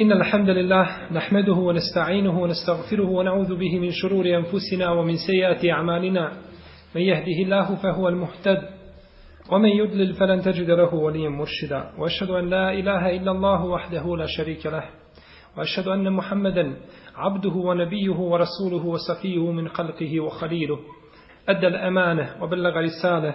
إن الحمد لله نحمده ونستعينه ونستغفره ونعوذ به من شرور أنفسنا ومن سيئات أعمالنا. من يهده الله فهو المهتد ومن يضلل فلن تجد له وليا مرشدا. وأشهد أن لا إله إلا الله وحده لا شريك له وأشهد أن محمدا عبده ونبيه ورسوله وصفيه من خلقه وخليله. أدى الأمانة وبلغ رسالة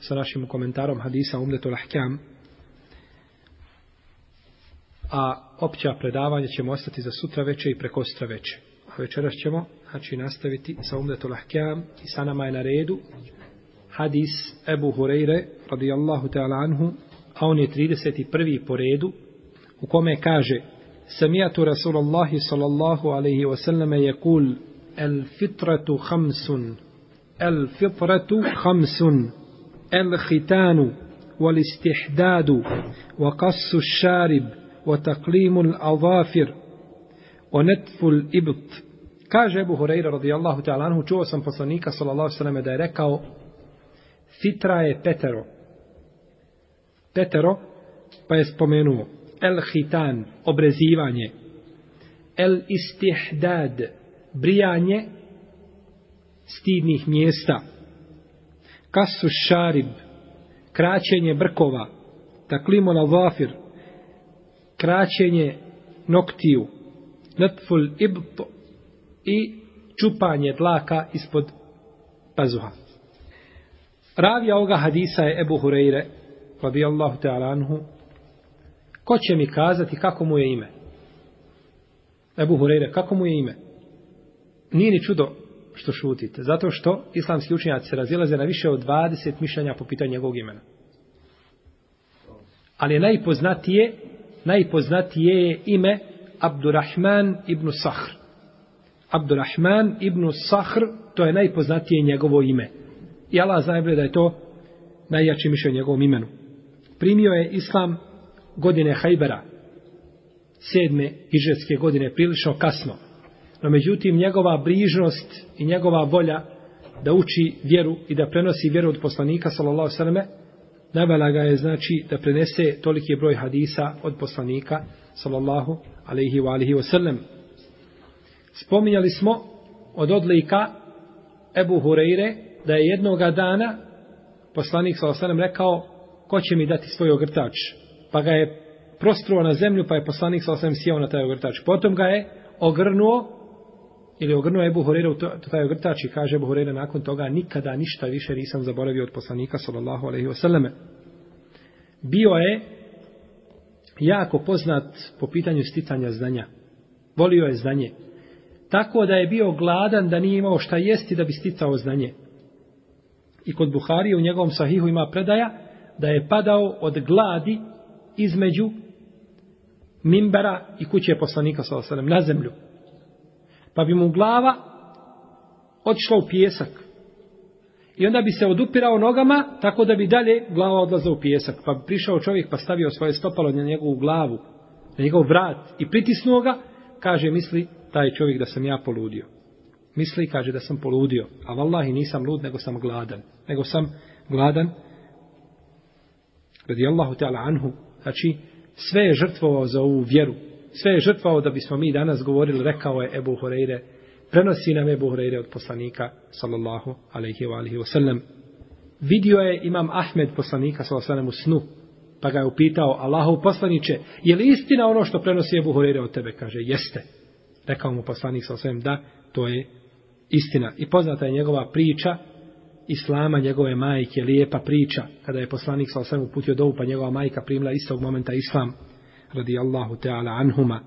sa našim komentarom hadisa Umdetul Ahkam. A opća predavanja ćemo ostati za sutra veče i preko sutra veče. A večeras ćemo znači, nastaviti sa Umdetul Ahkam i sa nama je na redu hadis Ebu Hureyre radijallahu ta'ala anhu a on je 31. po redu u kome kaže Samijatu Rasulallahi sallallahu alaihi wasallame je kul El fitratu hamsun El fitratu hamsun الختان والاستحداد wal الشارب wa الأظافر ونتف wa al-adhafir wa kaže Ebu Hureyre radijallahu ta'ala anhu čuo sam poslanika sallallahu sallam da je rekao fitra je petero. Petero, pa je spomenuo el hitan, obrezivanje, el istihdad, brijanje stidnih mjesta, kasu šarib, kraćenje brkova, taklimo na vafir, kraćenje noktiju, netful ibt i čupanje dlaka ispod pazuha. Ravija ovoga hadisa je Ebu Hureyre, radijallahu ta'ala anhu, ko će mi kazati kako mu je ime? Ebu Hureyre, kako mu je ime? Nije ni čudo što šutite, zato što islamski učinjaci se razilaze na više od 20 mišljenja po pitanju njegovog imena. Ali je najpoznatije, najpoznatije je ime Abdurrahman ibn Sahr. Abdurrahman ibn Sahr, to je najpoznatije njegovo ime. I Allah zna da je to najjači mišljenje njegovom imenu primio je islam godine Hajbera, sedme ižetske godine, prilično kasno. No međutim, njegova brižnost i njegova volja da uči vjeru i da prenosi vjeru od poslanika, sallallahu sallame, navela ga je znači da prenese toliki broj hadisa od poslanika, sallallahu alaihi wa alihi wasallam. Spominjali smo od odlika Ebu Hureyre da je jednoga dana poslanik, sallallahu sallam, rekao ko će mi dati svoj ogrtač? Pa ga je prostruo na zemlju, pa je poslanik sa osvijem sjeo na taj ogrtač. Potom ga je ogrnuo, ili ogrnuo Ebu Horeira u taj ogrtač i kaže Ebu Horeira nakon toga, nikada ništa više nisam zaboravio od poslanika, sallallahu alaihi wasallame. Bio je jako poznat po pitanju sticanja znanja. Volio je znanje. Tako da je bio gladan da nije imao šta jesti da bi sticao znanje. I kod Buharije u njegovom sahihu ima predaja da je padao od gladi između mimbera i kuće poslanika sallallahu s.a.v. na zemlju. Pa bi mu glava otišla u pijesak. I onda bi se odupirao nogama tako da bi dalje glava odlazla u pijesak. Pa bi prišao čovjek pa stavio svoje stopalo na njegovu glavu, na njegov vrat i pritisnuo ga, kaže, misli taj čovjek da sam ja poludio. Misli, i kaže, da sam poludio. A vallahi nisam lud, nego sam gladan. Nego sam gladan Radijallahu ta'ala anhu, znači sve je žrtvovao za ovu vjeru, sve je žrtvao da bismo mi danas govorili, rekao je Ebu Horeire, prenosi nam Ebu Horeire od poslanika, sallallahu alaihi wa alihi wasallam. Vidio je imam Ahmed poslanika, sallallahu alaihi u snu, Pa ga je upitao Allahov poslaniće, je li istina ono što prenosi Ebu Horeire od tebe? Kaže, jeste. Rekao mu poslanik sa osvijem, da, to je istina. I poznata je njegova priča, Islama, njegove majke, lijepa priča, kada je poslanik sa osam uputio dovu, pa njegova majka primila istog momenta Islam, radi Allahu anhuma.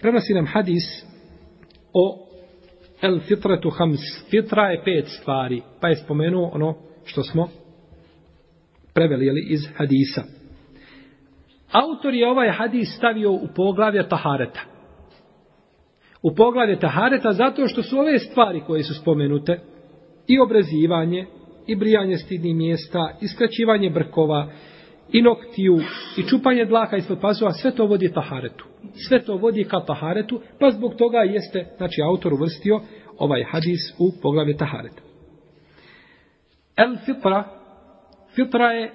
Prenosi nam hadis o el fitretu hams. Fitra je pet stvari, pa je spomenuo ono što smo preveli jeli, iz hadisa. Autor je ovaj hadis stavio u poglavlje Tahareta. U poglavlje Tahareta zato što su ove stvari koje su spomenute i obrezivanje, i brijanje stidnih mjesta, i skraćivanje brkova, i noktiju, i čupanje dlaka ispod pazuha, sve to vodi Taharetu. Sve to vodi ka Taharetu, pa zbog toga jeste, znači autor uvrstio ovaj hadis u poglavlje Tahareta. El fitra, fitra je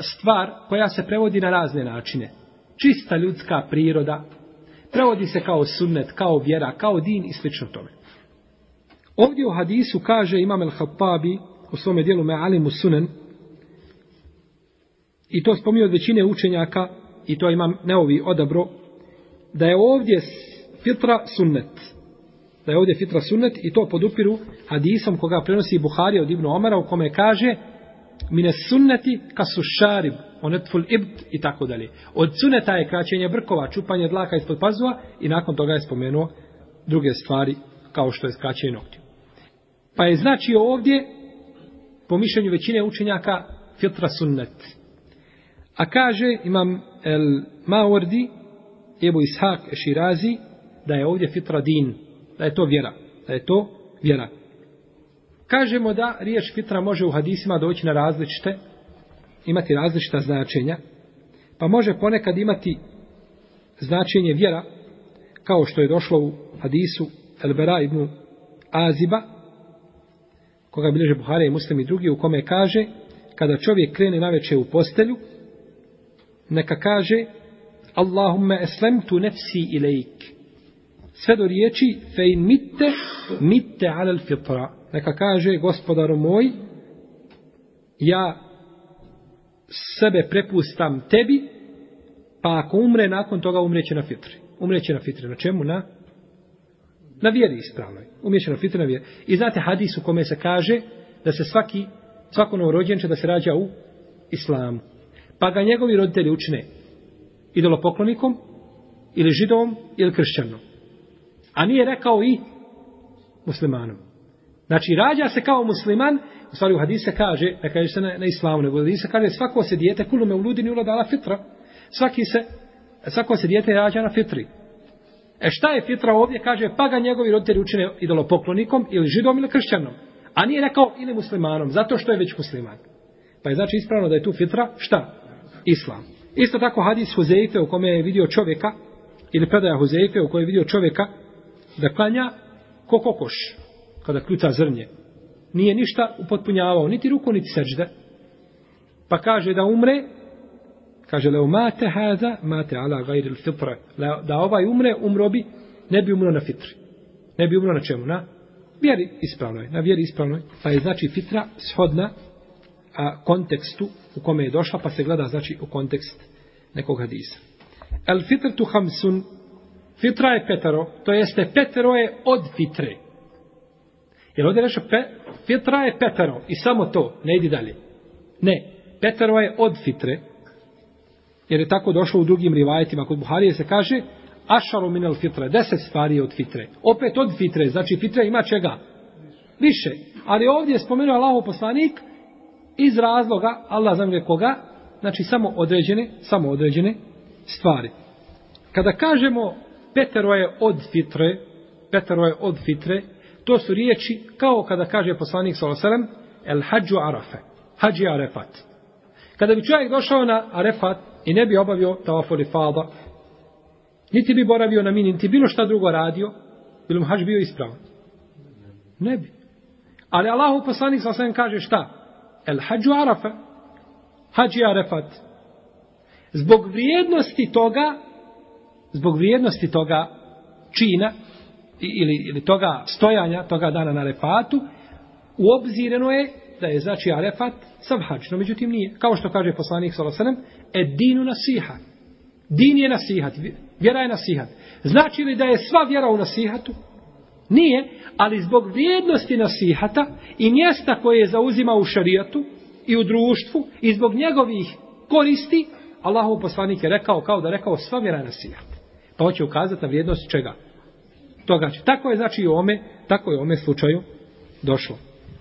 stvar koja se prevodi na razne načine. Čista ljudska priroda, prevodi se kao sunnet, kao vjera, kao din i slično tome. Ovdje u hadisu kaže Imam el-Hattabi u svome dijelu Me'alimu sunen i to spominje od većine učenjaka i to imam neovi odabro da je ovdje fitra sunnet da je ovdje fitra sunnet i to podupiru hadisom koga prenosi Buhari od Ibnu Omara u kome kaže mine sunneti kasu šarib onetful ibt i tako dalje. Od sunneta je kraćenje brkova, čupanje dlaka ispod pazova i nakon toga je spomenuo druge stvari kao što je skraćenje noktiju. Pa je znači ovdje po mišljenju većine učenjaka fitra sunnet. A kaže imam el Mawardi Ebu Ishak Širazi da je ovdje fitra din da je to vjera. Da je to vjera. Kažemo da riječ fitra može u hadisima doći na različite, imati različita značenja, pa može ponekad imati značenje vjera, kao što je došlo u hadisu Elbera ibn Aziba, koga bilježe Buhare i Muslim i drugi, u kome kaže, kada čovjek krene na večer u postelju, neka kaže, Allahumma eslemtu nefsi ilajk, sve do riječi fe in mitte mitte alel fitra. Neka kaže gospodaru moj ja sebe prepustam tebi pa ako umre nakon toga umreće na fitri. Umreće na fitri na čemu? Na na vjeri ispravnoj. Umreće na fitri na vjeri. I znate hadis u kome se kaže da se svaki svako novorođenče da se rađa u islamu pa ga njegovi roditelji učine idolopoklonikom ili židovom ili kršćanom A nije rekao i muslimanom. Znači, rađa se kao musliman, u stvari u hadise kaže, ne kaže se na, na islamu, nego u hadise kaže, svako se dijete, kulume u ludini uladala fitra, svaki se, svako se dijete rađa na fitri. E šta je fitra ovdje? Kaže, pa ga njegovi roditelji učine idolopoklonikom ili židom ili kršćanom. A nije rekao ili muslimanom, zato što je već musliman. Pa je znači ispravno da je tu fitra, šta? Islam. Isto tako hadis Huzeife u kome je vidio čovjeka, ili predaja Huzeife u kojoj je vidio čovjeka, da klanja ko kokoš kada kljuca zrnje. Nije ništa upotpunjavao, niti ruku, niti seđde. Pa kaže da umre, kaže leo mate hada, mate ala gajri fitre. fitra. Da ovaj umre, umro bi, ne bi umro na fitri. Ne bi umro na čemu? Na vjeri ispravnoj. Na vjeri ispravnoj. Pa je znači fitra shodna a, kontekstu u kome je došla, pa se gleda znači u kontekst nekog hadisa. El fitr tu hamsun Fitra je petero, to jeste petero je od fitre. Jer ovdje reče, pe, fitra je petero i samo to, ne idi dalje. Ne, petero je od fitre, jer je tako došlo u drugim rivajetima, kod Buharije se kaže, ašaru minel fitre, deset stvari od fitre. Opet od fitre, znači fitre ima čega? Više. Ali ovdje je spomenuo Allaho poslanik iz razloga, Allah zamire koga, znači samo određene, samo određene stvari. Kada kažemo petero je od fitre, petero je od fitre, to su riječi kao kada kaže poslanik s.a.v. El hađu arafe, hađi arefat. Kada bi čovjek došao na arefat i ne bi obavio tavafoli fada, niti bi boravio na mini, niti bilo šta drugo radio, bi mu hađ bio ispravan? Ne bi. Ali Allahu poslanik sa kaže šta? El hađu arafa. hađi arefat. Zbog vrijednosti toga, zbog vrijednosti toga čina ili, ili toga stojanja, toga dana na arefatu, uobzireno je da je znači arefat sav hađ. No međutim nije. Kao što kaže poslanik s.a.v. edinu dinu nasiha. Din je nasihat. Vjera je nasihat. Znači li da je sva vjera u nasihatu? Nije, ali zbog vrijednosti nasihata i mjesta koje je zauzima u šarijatu i u društvu i zbog njegovih koristi, Allahov poslanik je rekao kao da rekao sva vjera je nasihat. Pa hoće ukazati na vrijednost čega? Toga će. Tako je znači i u ome, tako je u ome slučaju došlo.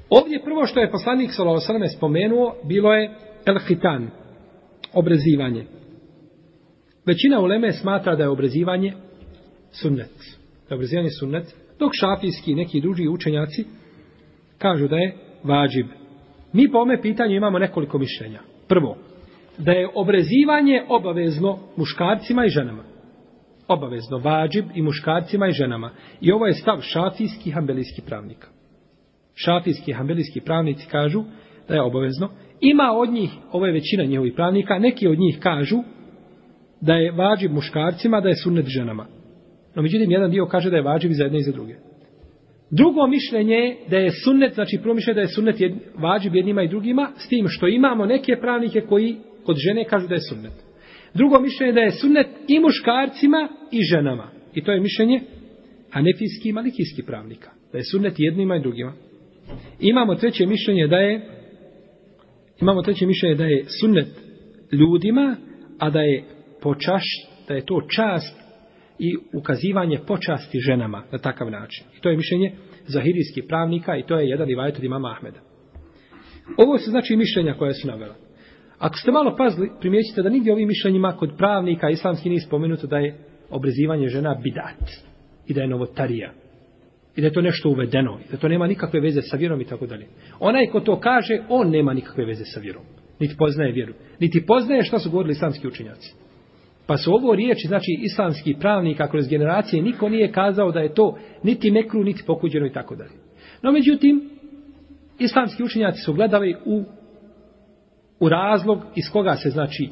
Ovdje prvo što je poslanik s.a.v. spomenuo, bilo je el-hitan, obrezivanje. Većina uleme smatra da je obrezivanje sunnet. Da je obrezivanje sunnet, dok šafijski i neki drugi učenjaci kažu da je vađib. Mi po ome pitanju imamo nekoliko mišljenja. Prvo, da je obrezivanje obavezno muškarcima i ženama. Obavezno, vađib i muškarcima i ženama. I ovo je stav šafijski i hambelijski pravnika. Šafijski i hambelijski pravnici kažu da je obavezno. Ima od njih, ovo je većina njihovih pravnika, neki od njih kažu da je vađib muškarcima, da je sunnet ženama. No međutim, jedan dio kaže da je vađiv za jedne i za druge. Drugo mišljenje je da je sunnet, znači prvo mišljenje da je sunnet jed, vađiv jednima i drugima, s tim što imamo neke pravnike koji kod žene kažu da je sunnet. Drugo mišljenje je da je sunnet i muškarcima i ženama. I to je mišljenje hanefijski i malikijski pravnika. Da je sunnet jednima i drugima. Imamo treće mišljenje da je imamo treće mišljenje da je sunnet ljudima, a da je počaš, da je to čast i ukazivanje počasti ženama na takav način. I to je mišljenje zahirijskih pravnika i to je jedan rivajet od imama Ahmeda. Ovo su znači mišljenja koje su navela. Ako ste malo pazili, primijećite da nigdje ovim mišljenjima kod pravnika islamski nije spomenuto da je obrezivanje žena bidat i da je novotarija i da je to nešto uvedeno i da to nema nikakve veze sa vjerom i tako dalje. Onaj ko to kaže, on nema nikakve veze sa vjerom. Niti poznaje vjeru. Niti poznaje što su govorili islamski učenjaci. Pa su ovo riječi, znači islamski pravnika kroz generacije, niko nije kazao da je to niti mekru, niti pokuđeno i tako dalje. No međutim, islamski učenjaci su gledali u, u razlog iz koga se znači,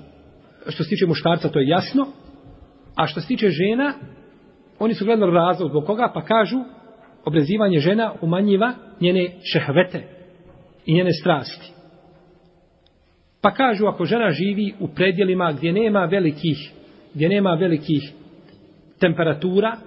što se tiče muškarca, to je jasno, a što se tiče žena, oni su gledali razlog zbog koga, pa kažu, obrezivanje žena umanjiva njene šehvete i njene strasti. Pa kažu, ako žena živi u predjelima gdje nema velikih gdje nema velikih temperatura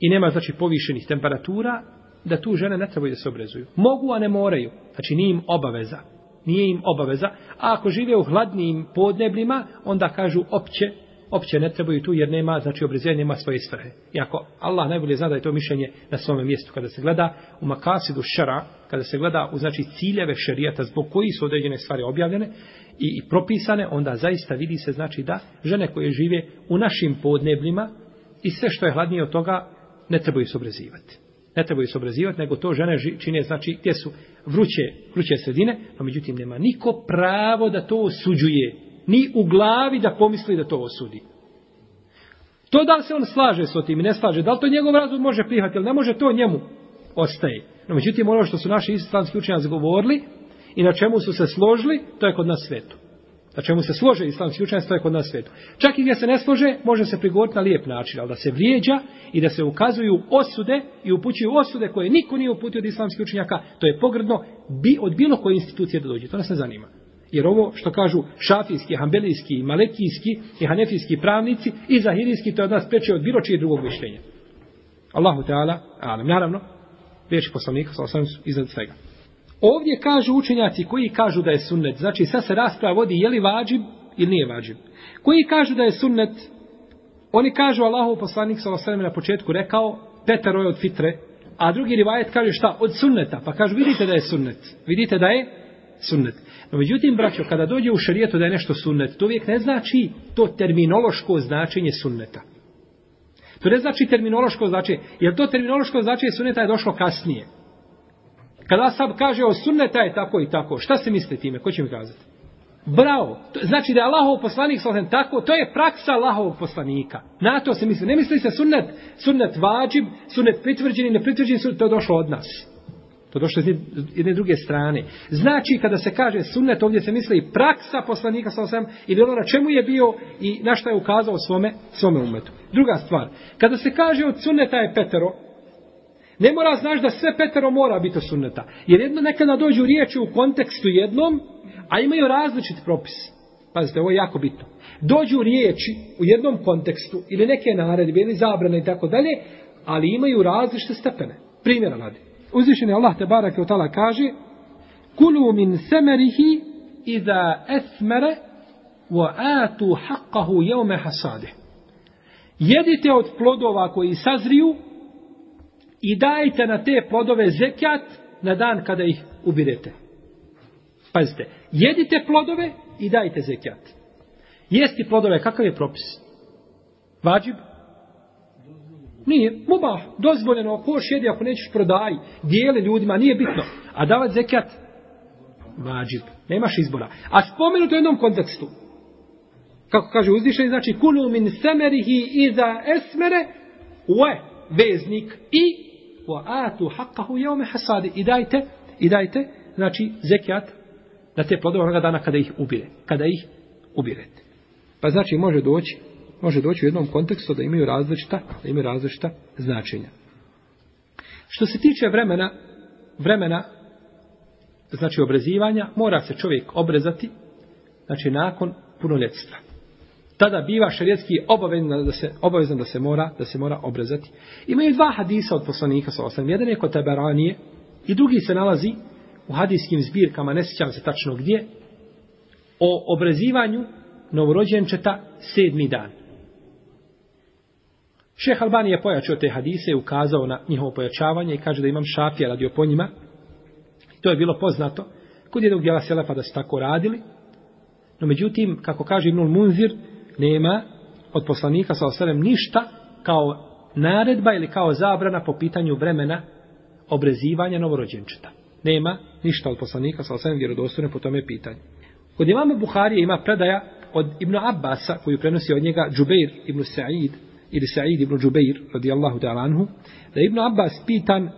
i nema znači povišenih temperatura, da tu žene ne trebaju da se obrezuju. Mogu, a ne moraju. Znači nije im obaveza. Nije im obaveza. A ako žive u hladnijim podnebljima, onda kažu opće, opće ne trebaju tu jer nema, znači obrezivanje nema svoje svrhe. Iako Allah najbolje zna da je to mišljenje na svome mjestu, kada se gleda u makasidu šara, kada se gleda u znači ciljeve šerijata zbog koji su određene stvari objavljene, i, i propisane, onda zaista vidi se znači da žene koje žive u našim podnebljima i sve što je hladnije od toga ne trebaju se obrezivati. Ne trebaju se obrezivati, nego to žene čine, znači, gdje su vruće, vruće sredine, no međutim nema niko pravo da to osuđuje, ni u glavi da pomisli da to osudi. To da li se on slaže s tim i ne slaže, da li to njegov razum može prihvatiti, ili ne može, to njemu ostaje. No međutim, ono što su naši islamski učenjaci govorili, i na čemu su se složili, to je kod nas svetu. Na čemu se slože islamski učenjaci, to je kod nas svetu. Čak i gdje se ne slože, može se prigovoriti na lijep način, ali da se vrijeđa i da se ukazuju osude i upućuju osude koje niko nije uputio od islamskih učenjaka, to je pogrdno bi, od bilo koje institucije da dođe. To nas ne zanima. Jer ovo što kažu šafijski, hambelijski, malekijski i hanefijski pravnici i zahirijski, to je od nas preče od bilo čije drugog mišljenja. Allahu Teala, alam. Naravno, riječi poslanika, sa osam iznad svega. Ovdje kažu učenjaci koji kažu da je sunnet. Znači sad se rasprava vodi je li vađib ili nije vađib. Koji kažu da je sunnet, oni kažu Allahov poslanik sa osvrame na početku rekao Petar je od fitre, a drugi rivajet kaže šta? Od sunneta. Pa kažu vidite da je sunnet. Vidite da je sunnet. No međutim, braćo, kada dođe u šarijetu da je nešto sunnet, to uvijek ne znači to terminološko značenje sunneta. To ne znači terminološko značenje. Jer to terminološko značenje sunneta je došlo kasnije. Kada sam kaže o sunneta je tako i tako, šta se misli time? Ko će mi kazati? Bravo. Znači da je Allahov poslanik sallam tako, to je praksa Allahovog poslanika. Na to se misli. Ne misli se sunnet, sunnet vađib, sunnet pritvrđeni, nepritvrđeni, sunnet, to je došlo od nas. To je došlo iz jedne druge strane. Znači, kada se kaže sunnet, ovdje se misli i praksa poslanika sallam ili ono na čemu je bio i na šta je ukazao svome, svome umetu. Druga stvar. Kada se kaže od sunneta je petero, Ne mora znaš da sve petero mora biti od sunneta. Jer jedno nekada dođu riječi u kontekstu jednom, a imaju različit propis. Pazite, ovo je jako bitno. Dođu riječi u jednom kontekstu ili neke naredbe ili zabrane i tako dalje, ali imaju različite stepene. Primjera radi. Uzvišeni Allah te barake otala kaže Kulu min semerihi iza esmere wa atu haqqahu jevme hasade. Jedite od plodova koji sazriju i dajte na te plodove zekjat na dan kada ih ubirete. Pazite, jedite plodove i dajte zekjat. Jesti plodove, kakav je propis? Vađib? Nije, mubah, dozvoljeno, ako hoš jedi, ako nećeš prodaj, dijeli ljudima, nije bitno. A davat zekjat? Vađib, nemaš izbora. A spomenuto u jednom kontekstu, kako kaže uzdišeni, znači kulu min semerihi iza esmere, ue, veznik, i wa atu haqqahu yawma hasadi i dajte i dajte znači zekat na te plodove onoga dana kada ih ubire kada ih ubirete pa znači može doći može doći u jednom kontekstu da imaju različita da imaju različita značenja što se tiče vremena vremena znači obrezivanja mora se čovjek obrezati znači nakon punoljetstva tada biva šerijetski obavezan da se obavezan da se mora da se mora obrezati. Imaju dva hadisa od poslanika sa osam. Jedan je kod Taberanije i drugi se nalazi u hadijskim zbirkama, ne sjećam se tačno gdje, o obrezivanju novorođenčeta sedmi dan. Šeh Albani je pojačio te hadise i ukazao na njihovo pojačavanje i kaže da imam šafija radio po njima. To je bilo poznato kod jednog djela Selefa da su tako radili. No međutim, kako kaže Ibnul Munzir, nema od poslanika sa osalem ništa kao naredba ili kao zabrana po pitanju vremena obrezivanja novorođenčeta. Nema ništa od poslanika sa osalem vjerodostojne po tome pitanju. Kod imama Buharije ima predaja od Ibnu Abbasa koju prenosi od njega Džubeir ibn Sa'id ili Sa'id ibn Đubeir, radijallahu ta'ala anhu da Ibnu Abbas pitan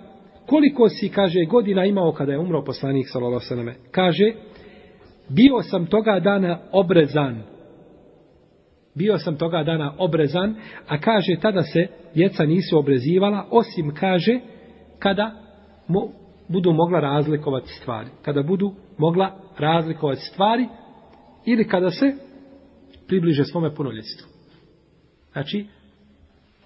koliko si, kaže, godina imao kada je umro poslanik sallallahu sallam kaže bio sam toga dana obrezan bio sam toga dana obrezan, a kaže tada se djeca nisu obrezivala, osim kaže kada mo, budu mogla razlikovati stvari. Kada budu mogla razlikovati stvari ili kada se približe svome punoljetstvu. Znači,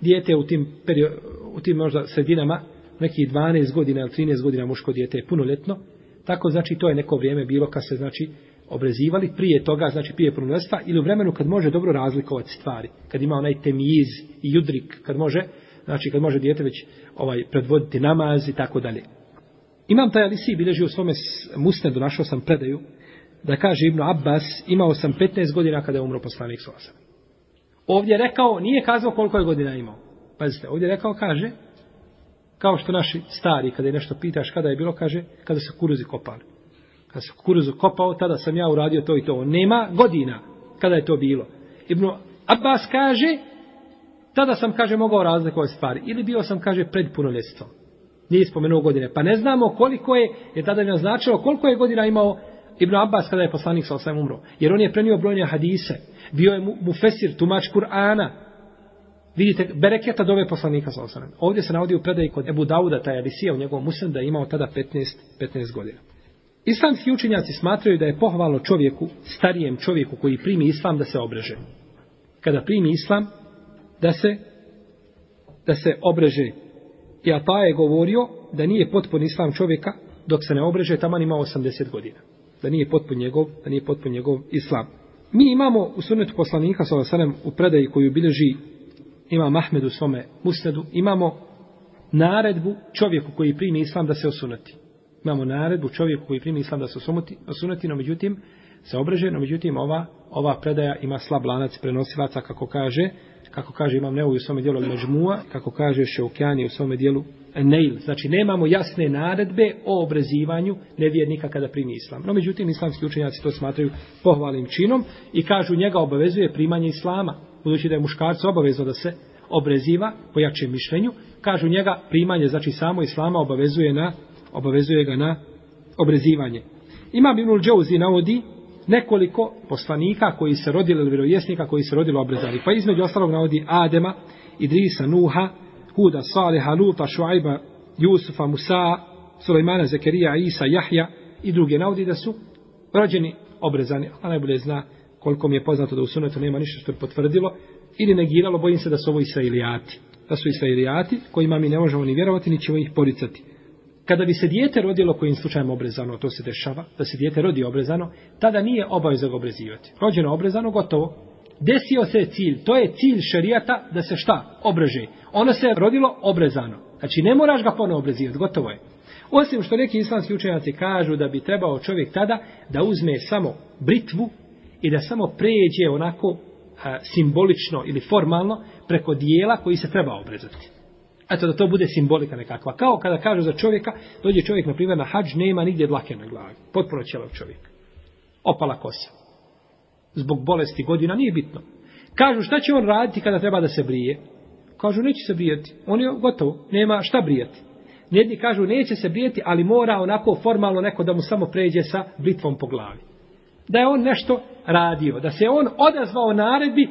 dijete u tim, period, u tim možda sredinama, neki 12 godina ili 13 godina muško dijete je punoljetno, tako znači to je neko vrijeme bilo kad se znači obrezivali prije toga, znači prije punoljetstva, ili u vremenu kad može dobro razlikovati stvari, kad ima onaj temiz i judrik, kad može, znači kad može dijete već ovaj predvoditi namaz i tako dalje. Imam taj Alisi bilježi u svome musnedu, našao sam predaju, da kaže Ibnu Abbas, imao sam 15 godina kada je umro poslanik Sosa. Ovdje rekao, nije kazao koliko je godina imao. Pazite, ovdje rekao, kaže, kao što naši stari, kada je nešto pitaš, kada je bilo, kaže, kada se kuruzi kopali Kada se kukuruzu kopao, tada sam ja uradio to i to. Nema godina kada je to bilo. Ibn Abbas kaže, tada sam, kaže, mogao razlikovati stvari. Ili bio sam, kaže, pred punoljetstvom. Nije spomenuo godine. Pa ne znamo koliko je, je tada je naznačilo koliko je godina imao Ibn Abbas kada je poslanik sa osam umro. Jer on je prenio brojne hadise. Bio je mu, fesir, tumač Kur'ana. Vidite, bereketa dove poslanika sa osam. Ovdje se navodi u predaji kod Ebu Dauda, taj Alisija u njegovom muslim, da je imao tada 15, 15 godina. Islamski učenjaci smatraju da je pohvalno čovjeku, starijem čovjeku koji primi islam da se obreže. Kada primi islam, da se da se obreže. I Ata je govorio da nije potpun islam čovjeka dok se ne obreže, taman ima 80 godina. Da nije potpun njegov, da nije potpun njegov islam. Mi imamo u sunnetu poslanika sallallahu u predaji koju bilježi ima Mahmed u svome musnedu, imamo naredbu čovjeku koji primi islam da se osunati imamo naredbu čovjeku koji primi islam da se osunati, no međutim se no međutim ova, ova predaja ima slab lanac prenosilaca kako kaže, kako kaže imam Neuj u svome dijelu Međmua, kako kaže Šeukjani u svome dijelu Neil. Znači nemamo jasne naredbe o obrezivanju nevjernika kada primi islam. No međutim islamski učenjaci to smatraju pohvalnim činom i kažu njega obavezuje primanje islama. Budući da je muškarcu obavezno da se obreziva po jačem mišljenju, kažu njega primanje, znači samo islama obavezuje na obavezuje ga na obrezivanje. Ima Ibnul Džouzi navodi nekoliko poslanika koji se rodili ili vjerovjesnika koji se rodili obrezali. Pa između ostalog navodi Adema, Idrisa, Nuha, Huda, Saliha, Luta, Šuajba Jusufa, Musa, Sulejmana, Zekerija, Isa, Jahja i druge navodi da su rođeni obrezani. A najbolje zna koliko mi je poznato da u sunetu nema ništa što je potvrdilo ili negiralo, bojim se da su ovo israilijati. Da su israilijati kojima mi ne možemo ni vjerovati, ni ćemo ih poricati. Kada bi se dijete rodilo kojim slučajem obrezano, to se dešava, da se dijete rodi obrezano, tada nije obaveza ga obrezivati. Rođeno obrezano, gotovo. Desio se cilj, to je cilj šarijata da se šta? Obreže. Ono se rodilo obrezano. Znači ne moraš ga ponovo obrezivati, gotovo je. Osim što neki islamski učenjaci kažu da bi trebao čovjek tada da uzme samo britvu i da samo pređe onako a, simbolično ili formalno preko dijela koji se treba obrezati. Eto da to bude simbolika nekakva. Kao kada kažu za čovjeka, dođe čovjek na primjer na hađ, nema nigdje dlake na glavi. Potpuno ćelav čovjek. Opala kosa. Zbog bolesti godina nije bitno. Kažu šta će on raditi kada treba da se brije? Kažu neće se brijati. On je gotovo. Nema šta brijati. Jedni kažu neće se brijati, ali mora onako formalno neko da mu samo pređe sa britvom po glavi. Da je on nešto radio. Da se on odazvao naredbi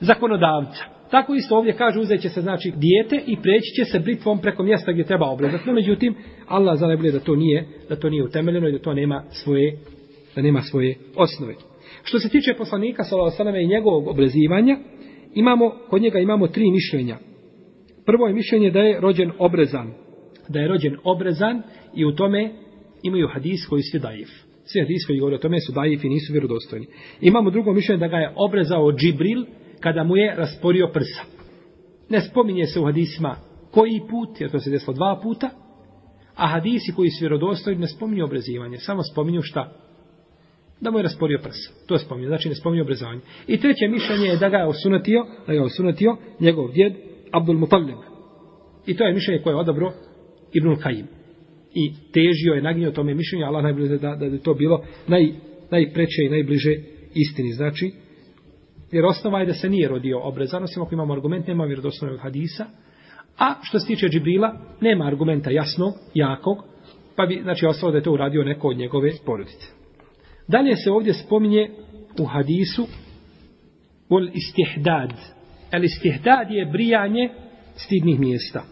zakonodavca. Tako isto ovdje kaže uzet će se znači dijete i preći će se britvom preko mjesta gdje treba obrezati. No međutim, Allah za da to nije, da to nije utemeljeno i da to nema svoje, da nema svoje osnove. Što se tiče poslanika sallallahu i njegovog obrezivanja, imamo kod njega imamo tri mišljenja. Prvo je mišljenje da je rođen obrezan, da je rođen obrezan i u tome imaju hadis koji je daif. Svi hadis koji govore o tome su daif i nisu vjerodostojni. Imamo drugo mišljenje da ga je obrezao Džibril kada mu je rasporio prsa. Ne spominje se u hadisima koji put, jer to se desilo dva puta, a hadisi koji su vjerodostojni ne spominju obrezivanje, samo spominju šta? Da mu je rasporio prsa. To je spominje, znači ne spominju obrezavanje. I treće mišljenje je da ga je osunatio, da ga je osunatio njegov djed Abdul Mutallib. I to je mišljenje koje je odabro Ibnul Kajim. I težio je naginio tome mišljenju, Allah najbolje da, da, da je to bilo naj, najpreće i najbliže istini. Znači, jer osnova je da se nije rodio obrezan, osim ako imamo argument, nema vjerodostojnog hadisa, a što se tiče Džibrila, nema argumenta jasnog, jakog, pa bi, znači, ostalo da je to uradio neko od njegove porodice. Dalje se ovdje spominje u hadisu ul istihdad. El istihdad je brijanje stidnih mjesta.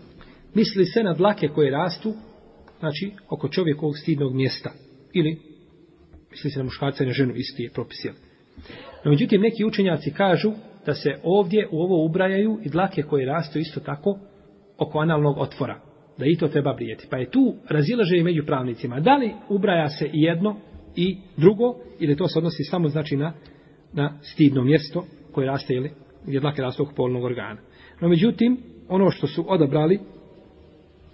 Misli se na dlake koje rastu, znači, oko čovjekovog stidnog mjesta. Ili, misli se na muškarca i na ženu, isti je propis. No, međutim, neki učenjaci kažu da se ovdje u ovo ubrajaju i dlake koje rastu isto tako oko analnog otvora. Da i to treba brijeti. Pa je tu razilaže i među pravnicima. Da li ubraja se i jedno i drugo, ili to se odnosi samo znači na, na stidno mjesto koje raste ili gdje dlake rastu oko polnog organa. No, međutim, ono što su odabrali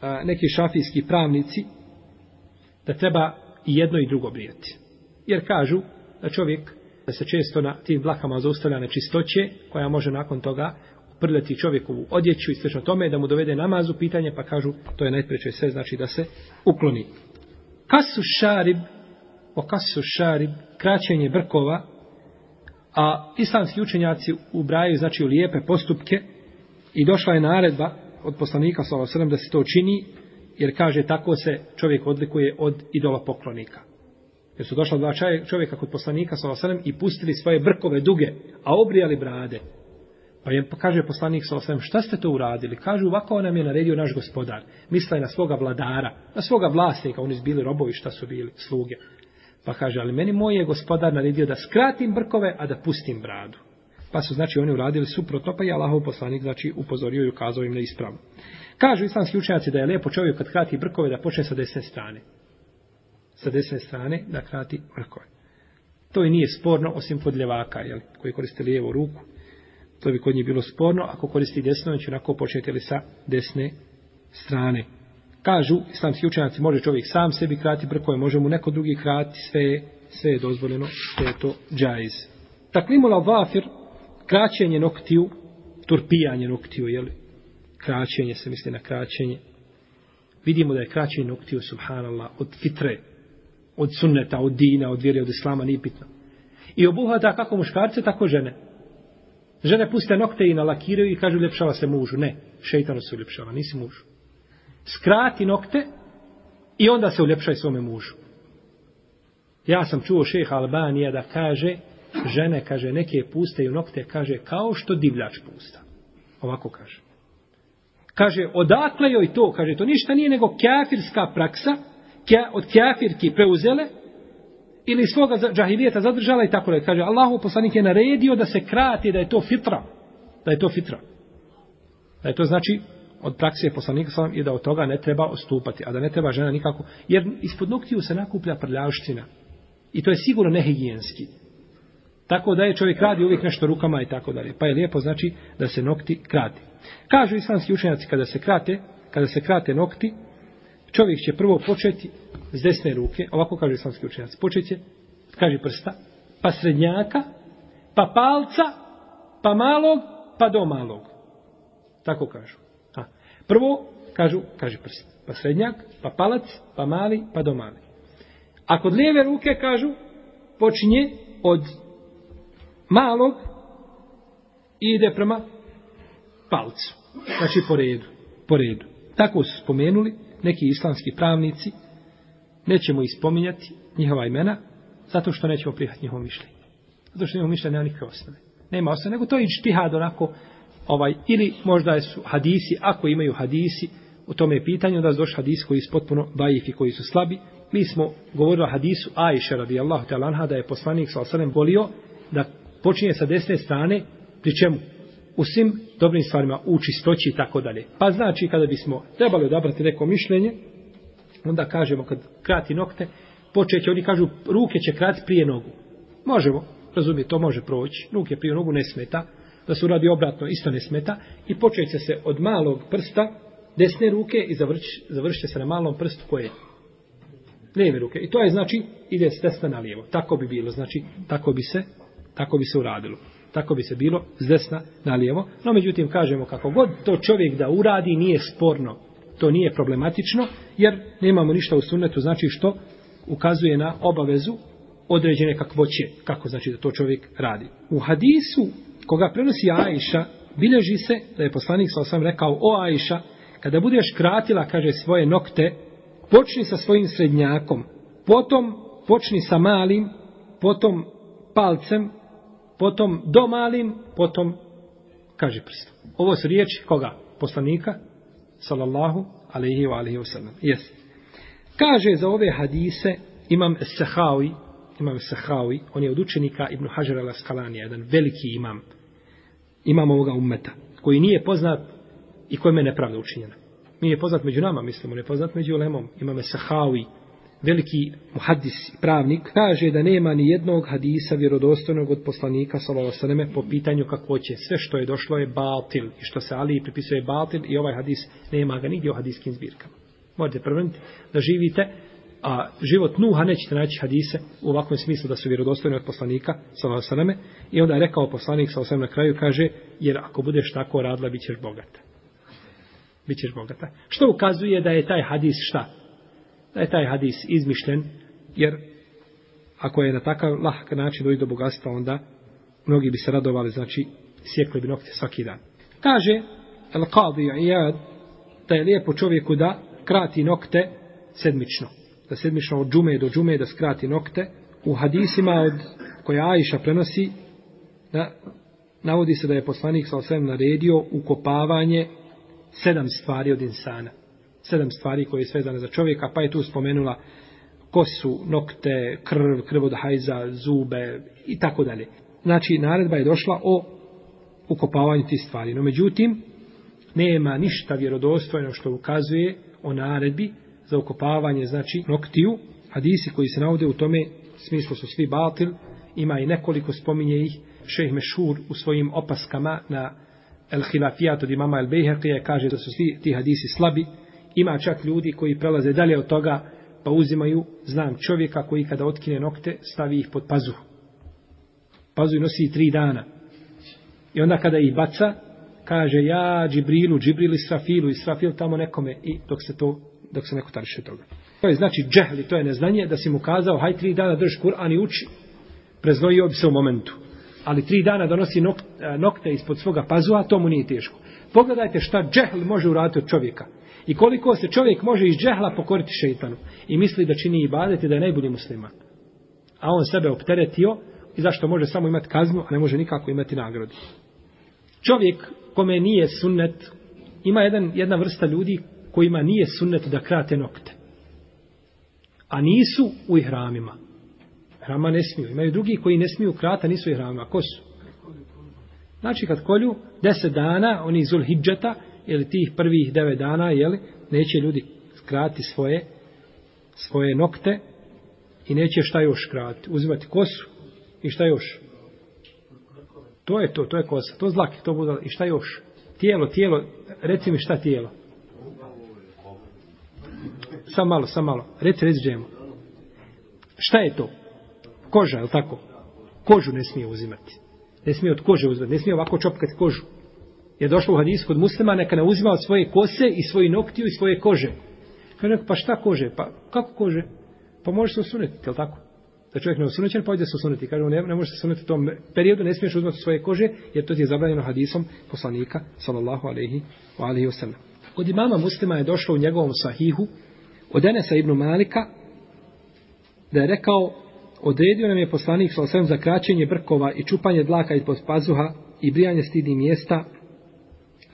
a, neki šafijski pravnici, da treba i jedno i drugo brijeti. Jer kažu da čovjek da se često na tim dlakama zaustavlja nečistoće, koja može nakon toga prleti čovjekovu odjeću i slično tome, da mu dovede namazu pitanje, pa kažu, to je najpreče sve, znači da se ukloni. Kasu šarib, o kasu šarib, kraćenje brkova, a islamski učenjaci ubrajaju, znači, u lijepe postupke i došla je naredba od poslanika, s.a.v. da se to čini, jer kaže, tako se čovjek odlikuje od idola poklonika. Jer su došla dva čovjeka kod poslanika s.a.v. i pustili svoje brkove duge, a obrijali brade. Pa je pa kaže poslanik s.a.v. šta ste to uradili? Kažu ovako nam je naredio naš gospodar. Misla je na svoga vladara, na svoga vlasnika, oni su bili robovi, šta su bili, sluge. Pa kaže, ali meni moj je gospodar naredio da skratim brkove, a da pustim bradu. Pa su znači oni uradili suprotno, pa je Allahov poslanik znači upozorio i ukazao im na ispravu. Kažu islamski učenjaci da je lepo čovjek kad krati brkove da počne sa desne strane sa desne strane da krati vrkove. To i nije sporno osim kod ljevaka, jel, koji koriste lijevu ruku. To bi kod njih bilo sporno, ako koristi desno, će onako početi li sa desne strane. Kažu, islamski učenjaci, može čovjek sam sebi krati brkove, može mu neko drugi krati, sve, sve je dozvoljeno, sve je to džajz. Taklimula vafir, kraćenje noktiju, turpijanje noktiju, jel, kraćenje se misli na kraćenje. Vidimo da je kraćenje noktiju, subhanallah, od fitre, od sunneta, od dina, od vjere, od islama, nije pitno. I obuhvata kako muškarce, tako žene. Žene puste nokte i nalakiraju i kažu ljepšava se mužu. Ne, šeitano se uljepšava, nisi muž. Skrati nokte i onda se uljepšaj svome mužu. Ja sam čuo šeha Albanija da kaže, žene, kaže, neke puste i nokte, kaže, kao što divljač pusta. Ovako kaže. Kaže, odakle joj to? Kaže, to ništa nije nego kafirska praksa, od kafirki preuzele, ili svoga džahilijeta zadržala i tako da kaže Allahu poslanik je naredio da se krati da je to fitra. Da je to fitra. Da je to znači od prakse poslanika sam i da od toga ne treba ostupati a da ne treba žena nikako jer ispod noktiju se nakuplja prljavština. I to je sigurno nehigijenski. Tako da je čovjek radi uvijek nešto rukama i tako dalje. Pa je lijepo znači da se nokti krati. Kažu islamski učenjaci kada se krate kada se krate nokti čovjek će prvo početi s desne ruke, ovako kaže islamski učenjac, počet će, kaže prsta, pa srednjaka, pa palca, pa malog, pa do malog. Tako kažu. A, prvo, kažu, kaže prst, pa srednjak, pa palac, pa mali, pa do mali. A kod lijeve ruke, kažu, počinje od malog i ide prema palcu. Znači po redu. Po redu. Tako su spomenuli neki islamski pravnici, nećemo ispominjati njihova imena, zato što nećemo prihvatiti njihovo mišljenje. Zato što njihovo mišljenje nema nikakve osnove. Nema osnove, nego to je ištihad onako, ovaj, ili možda su hadisi, ako imaju hadisi, u tome pitanju, da su došli hadisi koji su potpuno bajifi, koji su slabi. Mi smo govorili o hadisu Ajše radijallahu ta'ala da je poslanik sa osanem volio da počinje sa desne strane, pri čemu? U svim dobrim stvarima, u čistoći i tako dalje. Pa znači, kada bismo trebali odabrati neko mišljenje, onda kažemo kad krati nokte, počeće, oni kažu ruke će krati prije nogu. Možemo, razumije, to može proći. Ruke prije nogu ne smeta, da se uradi obratno isto ne smeta i počeće se od malog prsta desne ruke i završi, završće se na malom prstu koje je lijeve ruke. I to je znači ide s desna na lijevo. Tako bi bilo, znači tako bi se tako bi se uradilo. Tako bi se bilo s desna na lijevo. No međutim kažemo kako god to čovjek da uradi nije sporno to nije problematično, jer nemamo ništa u sunnetu, znači što ukazuje na obavezu određene kakvoće, kako znači da to čovjek radi. U hadisu koga prenosi Ajša, bileži se da je poslanik sa osam rekao, o Ajša, kada budeš kratila, kaže, svoje nokte, počni sa svojim srednjakom, potom počni sa malim, potom palcem, potom do malim, potom kaže prstom. Ovo su riječi koga? Poslanika, sallallahu alaihi wa alaihi wa sallam. Yes. Kaže za ove hadise imam Sahawi, imam Sahawi, on je od učenika Ibn Hajar al-Askalanija, jedan veliki imam, imam ovoga ummeta, koji nije poznat i kojem je nepravda učinjena. Nije poznat među nama, mislimo, ne poznat među ulemom. Imam Sahawi, veliki muhaddis pravnik, kaže da nema ni jednog hadisa vjerodostojnog od poslanika sallallahu po pitanju kako će sve što je došlo je batil i što se Ali pripisuje batil i ovaj hadis nema ga nigdje u hadiskim zbirkama. Možete prveniti da živite a život Nuha nećete naći hadise u ovakvom smislu da su vjerodostojni od poslanika sallallahu i onda je rekao poslanik sallallahu na kraju kaže jer ako budeš tako radila bićeš bogata. Bićeš bogata. Što ukazuje da je taj hadis šta? Da je taj hadis izmišljen, jer ako je na takav lahk način doći do bogatstva, onda mnogi bi se radovali, znači sjekli bi nokte svaki dan. Kaže El Qadi Iyad da je lijepo čovjeku da krati nokte sedmično. Da sedmično od džume do džume da skrati nokte. U hadisima od koja Aisha prenosi da navodi se da je poslanik sa osvijem naredio ukopavanje sedam stvari od insana sedam stvari koje je svezane za čovjeka, pa je tu spomenula kosu, nokte, krv, krv od hajza, zube i tako dalje. Znači, naredba je došla o ukopavanju tih stvari. No, međutim, nema ništa vjerodostojno što ukazuje o naredbi za ukopavanje, znači, noktiju. Hadisi koji se navode u tome smislu su svi batil, ima i nekoliko spominje ih, šejh Mešur u svojim opaskama na El Hilafijat od imama El Bejherqije kaže da su svi ti hadisi slabi, Ima čak ljudi koji prelaze dalje od toga, pa uzimaju, znam, čovjeka koji kada otkine nokte, stavi ih pod pazuhu. Pazuh nosi tri dana. I onda kada ih baca, kaže ja Džibrilu, Džibril Israfilu, Israfil tamo nekome i dok se to, dok se neko tariše toga. To je znači džehli, to je neznanje da si mu kazao haj tri dana drž Kur'an i uči. Preznojio bi se u momentu. Ali tri dana donosi e, nokte ispod svoga pazuha, to mu nije teško. Pogledajte šta džehl može uraditi od čovjeka. I koliko se čovjek može iz džehla pokoriti šeitanu. I misli da čini ibadet i da je najbolji musliman. A on sebe opteretio i zašto može samo imati kaznu, a ne može nikako imati nagradu. Čovjek kome nije sunnet ima jedan, jedna vrsta ljudi kojima nije sunnet da krate nokte. A nisu u ihramima. Hrama ne smiju. Imaju drugi koji ne smiju krata, nisu u ihramima. Ko su? Znači kad kolju deset dana, oni iz Zulhidžeta, ili tih prvih devet dana, jeli, neće ljudi skrati svoje svoje nokte i neće šta još krati. Uzimati kosu i šta još? To je to, to je kosa. To zlake, to budala. I šta još? Tijelo, tijelo. Reci mi šta tijelo? Sam malo, sam malo. Reci, reci džemu. Šta je to? Koža, je li tako? Kožu ne smije uzimati. Ne smije od kože uzvati, Ne smije ovako čopkati kožu. Je došlo u hadisu kod muslima, neka ne uzima od svoje kose i svoji noktiju i svoje kože. Kaže, pa šta kože? Pa kako kože? Pa može se osuneti, je tako? Da čovjek ne osunećen, pa ide se osuneti. Kaže, ne, ne može se osuneti u tom periodu, ne smiješ uzmati svoje kože, jer to ti je zabranjeno hadisom poslanika, sallallahu alaihi wa alaihi wa. Kod imama muslima je došlo u njegovom sahihu, od Enesa ibn Malika, da je rekao, odredio nam je poslanik sa osvijem za kraćenje brkova i čupanje dlaka ispod pazuha i brijanje stidnih mjesta,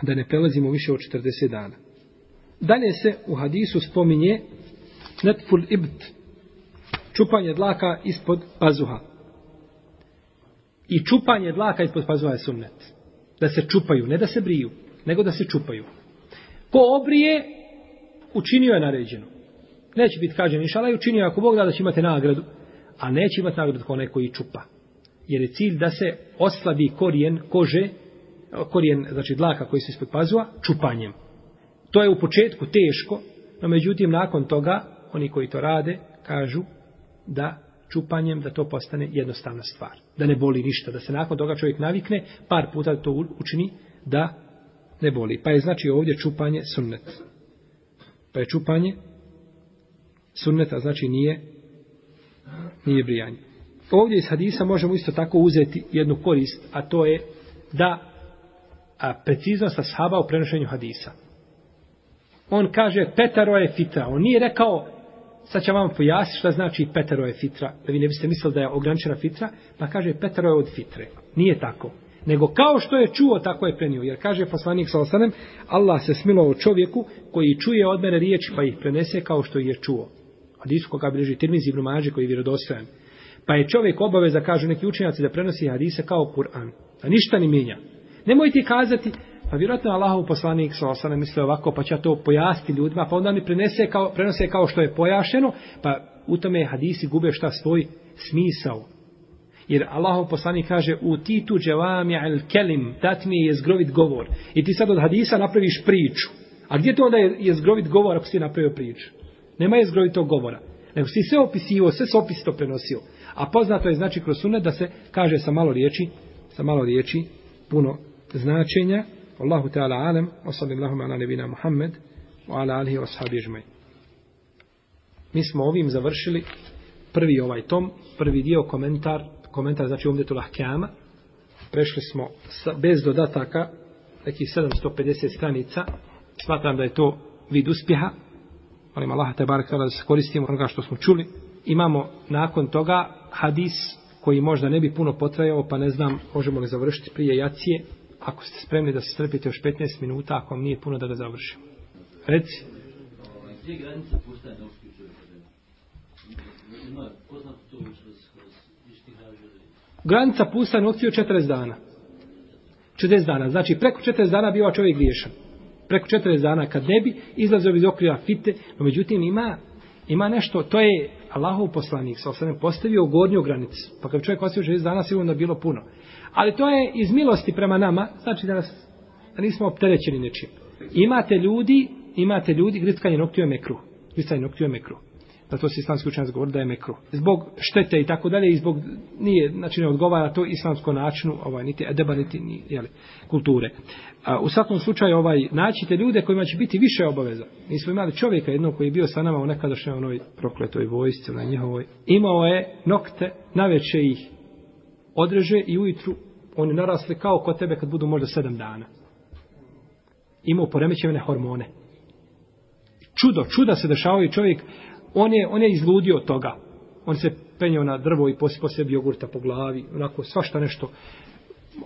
da ne prelazimo više od 40 dana. Dalje se u hadisu spominje netful ibt, čupanje dlaka ispod pazuha. I čupanje dlaka ispod pazuha je sunnet. Da se čupaju, ne da se briju, nego da se čupaju. Ko obrije, učinio je naređeno. Neće biti kažen, inšala i učinio ako Bog da da će imate nagradu, a neće imati nagradu kao onaj koji čupa. Jer je cilj da se oslabi korijen kože, korijen, znači dlaka koji se ispod pazua, čupanjem. To je u početku teško, no međutim nakon toga, oni koji to rade, kažu da čupanjem da to postane jednostavna stvar. Da ne boli ništa, da se nakon toga čovjek navikne, par puta to učini, da ne boli. Pa je znači ovdje čupanje sunnet. Pa je čupanje sunneta, znači nije nije brijanje. Ovdje iz hadisa možemo isto tako uzeti jednu korist, a to je da a, preciznost ashaba u prenošenju hadisa on kaže Petaro je fitra. On nije rekao, sad će vam pojasniti šta znači Petaro je fitra, da vi ne biste mislili da je ograničena fitra, pa kaže Petaro je od fitre. Nije tako. Nego kao što je čuo, tako je prenio. Jer kaže poslanik sa osanem, Allah se smilo o čovjeku koji čuje od mene riječi, pa ih prenese kao što je čuo. Hadis koga bilježi Tirmiz ibn Mađe koji je vjerodostojan. Pa je čovjek obaveza, kažu neki učenjaci, da prenosi hadise kao Kur'an. Da ništa ne mijenja. Nemoj ti kazati, Pa vjerojatno Allahov poslanik sa osana misle ovako, pa će to pojasniti ljudima, pa onda mi prenese kao, prenose kao što je pojašeno, pa u tome hadisi gube šta svoj smisao. Jer Allahov poslanik kaže u titu dževami al kelim, dat mi je jezgrovit govor. I ti sad od hadisa napraviš priču. A gdje to onda je, jezgrovit govor ako si napravio priču? Nema je zgrovitog govora. Nego si sve opisivo, sve se opis to prenosio. A poznato je znači kroz sunet da se kaže sa malo riječi, sa malo riječi, puno značenja. Allahu Teala alem, wa sallallahu ala nebina Muhammed, wa ala alihi wa sahabi žmej. Mi smo ovim završili prvi ovaj tom, prvi dio komentar, komentar znači ovdje tu lahkama. Prešli smo sa, bez dodataka, nekih 750 stranica. Smatram da je to vid uspjeha. Molim Allah te barek da se koristimo onoga što smo čuli. Imamo nakon toga hadis koji možda ne bi puno potrajao, pa ne znam, možemo li završiti prije jacije, ako ste spremni da se strpite još 15 minuta, ako vam nije puno da ga završimo. Reci. Gdje je granica opštih opštih je 40 dana. 40 dana. Znači, preko 40 dana biva čovjek griješan. Preko 40 dana kad ne bi izlazio iz okriva fite, no međutim ima, ima nešto, to je Allahov poslanik, sa osam postavio gornju granicu. Pa kad čovjek ostavio 60 dana, sigurno bilo puno. Ali to je iz milosti prema nama, znači da, nas, da nismo opterećeni nečim. Imate ljudi, imate ljudi, grickanje noktiju je mekruh. Grickanje noktiju je mekruh. Da to se islamski učenjac govori da je mekru. Zbog štete i tako dalje, i zbog, nije, znači ne odgovara to islamsko načinu, ovaj, niti edeba, niti ni, jeli, kulture. A, u svakom slučaju, ovaj, naćite ljude kojima će biti više obaveza. Mi smo imali čovjeka jednog koji je bio sa nama u nekadašnjoj onoj prokletoj vojsci, na njihovoj. Imao je nokte, naveče ih odreže i ujutru oni narasli kao kod tebe kad budu možda sedam dana. Imao poremećene hormone. Čudo, čuda se dešavaju čovjek, on je, on je izludio od toga. On se penjao na drvo i posipao sebi jogurta po glavi, onako svašta nešto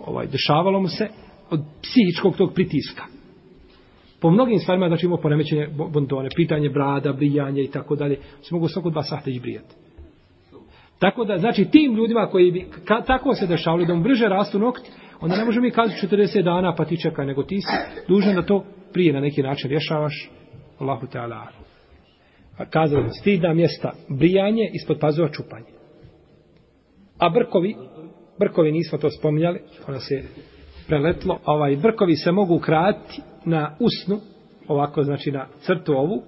ovaj, dešavalo mu se od psihičkog tog pritiska. Po mnogim stvarima, znači imao poremećenje bontone, pitanje brada, brijanje i tako dalje. Se mogu svako dva sahta izbrijati. brijati. Tako da, znači, tim ljudima koji bi ka, tako se dešavali, da mu brže rastu nokti, onda ne možemo mi kazati 40 dana pa ti čekaj, nego ti si dužan da to prije na neki način rješavaš. Allahu Teala. Kazali, stidna mjesta, brijanje ispod pazova čupanje. A brkovi, brkovi nismo to spominjali, ona se preletlo, ovaj, brkovi se mogu kratiti na usnu, ovako znači na crtu ovu,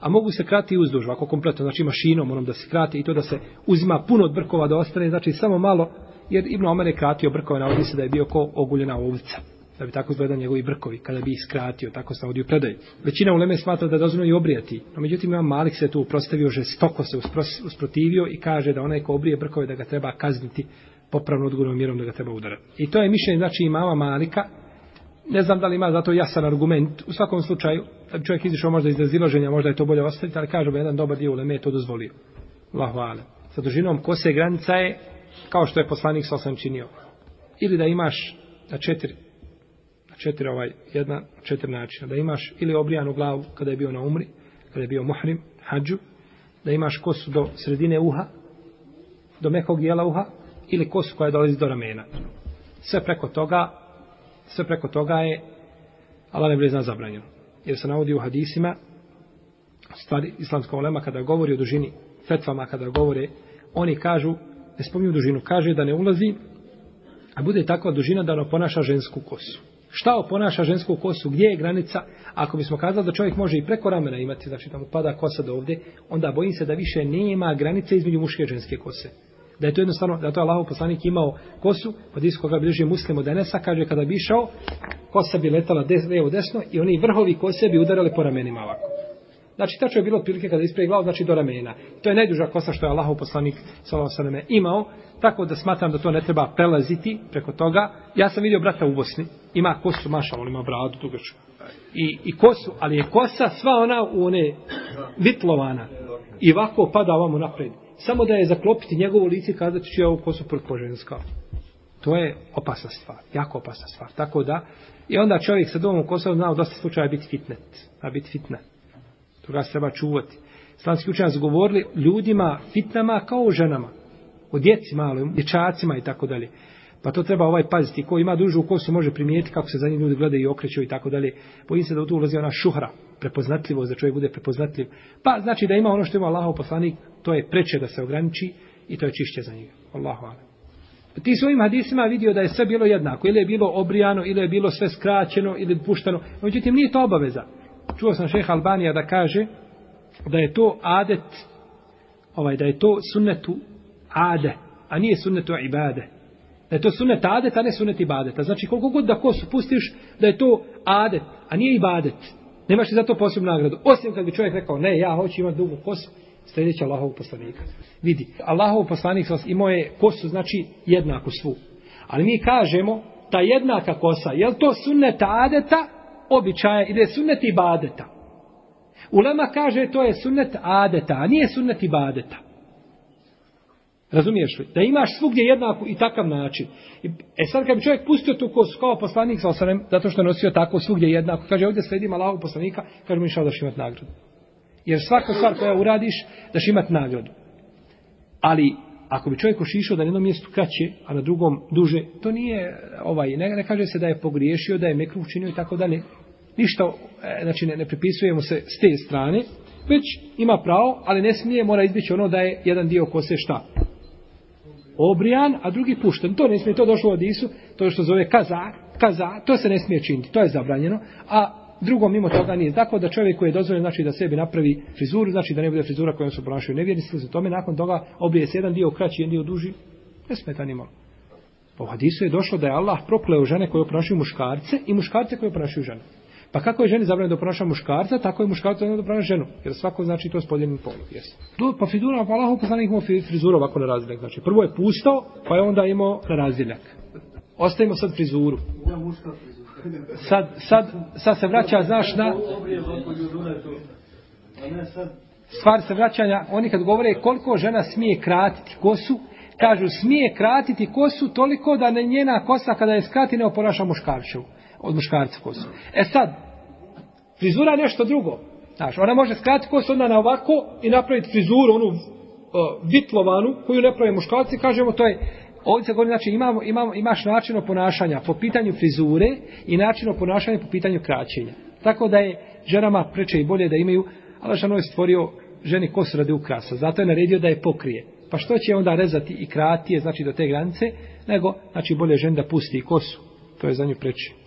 a mogu se krati uzduž, ovako kompletno, znači mašinom onom da se krati i to da se uzima puno od brkova da ostane, znači samo malo, jer Ibn Omer je kratio brkove, navodi se da je bio ko oguljena ovca, da bi tako izgledali njegovi brkovi, kada bi ih skratio, tako se navodi predaj. Većina uleme smatra da dozvoljno i obrijati, no međutim imam Malik se tu uprostavio, žestoko se usprotivio i kaže da onaj ko obrije brkove da ga treba kazniti popravno odgovornom mjerom da ga treba udarati. I to je mišljenje, znači imama Malika, ne znam da li ima zato jasan argument, u svakom slučaju, da bi čovjek izišao možda iz razilaženja, možda je to bolje ostaviti, ali kažemo, jedan dobar dio uleme je to dozvolio. Allahu. Sa dužinom kose granica je kao što je poslanik sa osam činio. Ili da imaš na četiri, četiri ovaj, jedna, četiri načina. Da imaš ili obrijanu glavu kada je bio na umri, kada je bio muhrim, hađu, da imaš kosu do sredine uha, do mekog dijela uha, ili kosu koja dolazi do ramena. Sve preko toga, sve preko toga je Allah ne bude zna zabranjeno. Jer se navodi u hadisima stvari islamskog olema kada govori o dužini fetvama kada govore, oni kažu, ne spominju dužinu, kaže da ne ulazi, a bude takva dužina da ono ponaša žensku kosu. Šta oponaša žensku kosu, gdje je granica? Ako bismo kazali da čovjek može i preko ramena imati, znači da mu pada kosa do ovdje, onda bojim se da više nema granice između muške i ženske kose da je to jednostavno, da je to Allahov poslanik imao kosu, od isko koga bliži muslim od Enesa, kaže kada bi išao, kosa bi letala des, levo desno i oni vrhovi kose bi udarali po ramenima ovako. Znači, tačno je bilo otprilike kada ispravi glavu, znači do ramena. To je najduža kosa što je Allahov poslanik s.a.v. imao, tako da smatram da to ne treba prelaziti preko toga. Ja sam vidio brata u Bosni, ima kosu maša, on ima bradu dugačku. I, I kosu, ali je kosa sva ona u one vitlovana. I ovako pada ovamo napred samo da je zaklopiti njegovo lice i kazati čija ovu kosu prkoženska. To je opasna stvar, jako opasna stvar. Tako da, i onda čovjek sa domom kosom znao dosta slučaja biti fitnet. A biti fitna. Toga se treba čuvati. Islamski učenjaci govorili ljudima fitnama kao o ženama. O djeci malo, dječacima i tako dalje. Pa to treba ovaj paziti. Ko ima dužu kosu može primijeti kako se za njih ljudi gledaju i okreću i tako dalje. Bojim se da u tu ulazi ona šuhra, prepoznatljivost, da čovjek bude prepoznatljiv. Pa znači da ima ono što ima Allahov poslanik, to je preče da se ograniči i to je čišće za njega. Allahu ala. Ti svojim hadisima vidio da je sve bilo jednako. Ili je bilo obrijano, ili je bilo sve skraćeno, ili puštano. Međutim, nije to obaveza. Čuo sam šeha Albanija da kaže da je to adet, ovaj, da je to sunnetu ade, a nije sunnetu ibade. Da je to sunnet adet, a ne sunnet ibadeta. Znači, koliko god da kosu pustiš, da je to adet, a nije ibadet. Nemaš ti za to posebnu nagradu. Osim kad bi čovjek rekao, ne, ja hoću imati dugu kosu, sljedeća Allahov poslanika. Vidi, Allahov poslanik imao je kosu, znači jednaku svu. Ali mi kažemo, ta jednaka kosa, je li to sunnet adeta, običaja, ili je sunnet ibadeta? Ulema kaže, to je sunnet adeta, a nije sunnet ibadeta. Razumiješ li? Da imaš svugdje jednaku i takav način. E sad kad bi čovjek pustio tu kosu kao poslanik sa osanem, zato što je nosio tako svugdje jednako, kaže ovdje sledim Allahov poslanika, kaže mi išao da imati nagradu. Jer svako stvar koja uradiš, daš imati nagradu. Ali, ako bi čovjek ošišao da na jednom mjestu kraće, a na drugom duže, to nije, ovaj, ne, ne kaže se da je pogriješio, da je mekru učinio i tako dalje. Ništa, e, znači ne, ne pripisujemo se s te strane, već ima pravo, ali ne smije, mora izbjeći ono da je jedan dio kose šta? Obrijan, a drugi pušten. To ne smije, to došlo od Isu, to što zove kaza, kaza, to se ne smije činiti, to je zabranjeno, a drugo mimo toga nije. Tako da čovjek koji je dozvoljen znači da sebi napravi frizuru, znači da ne bude frizura kojom se ponašaju nevjernici, za tome nakon toga obrije se jedan dio kraći, jedan dio duži, ne smeta ni malo. Po hadisu je došlo da je Allah prokleo žene koje oponašaju muškarce i muškarce koje oponašaju žene. Pa kako je ženi zabranjeno da oponaša muškarca, tako je muškarca zabranjeno da oponaša ženu. Jer svako znači to s podjeljenim polom. Yes. Pa frizura, pa Allah poslanik imao frizuru ovako na razdiljak. Znači prvo je pustao, pa je onda imao na razdiljak. Ostavimo sad frizuru. Sad, sad, sad se vraća, znaš, na... Stvar se vraćanja, oni kad govore koliko žena smije kratiti kosu, kažu smije kratiti kosu toliko da ne njena kosa kada je skrati ne oponaša muškarčevu, od muškarca kosu. E sad, Frizura je nešto drugo. Znaš, ona može skratiti kosu onda na ovako i napraviti frizuru, onu uh, vitlovanu, koju ne prave muškarci, kažemo to je, ovdje se govori, znači imamo, imamo, imaš način ponašanja po pitanju frizure i način ponašanja po pitanju kraćenja. Tako da je ženama preče i bolje da imaju, ali ženo je stvorio ženi kosu radi ukrasa, zato je naredio da je pokrije. Pa što će onda rezati i kratije, znači do te granice, nego, znači bolje žen da pusti kosu, to je za nju preče.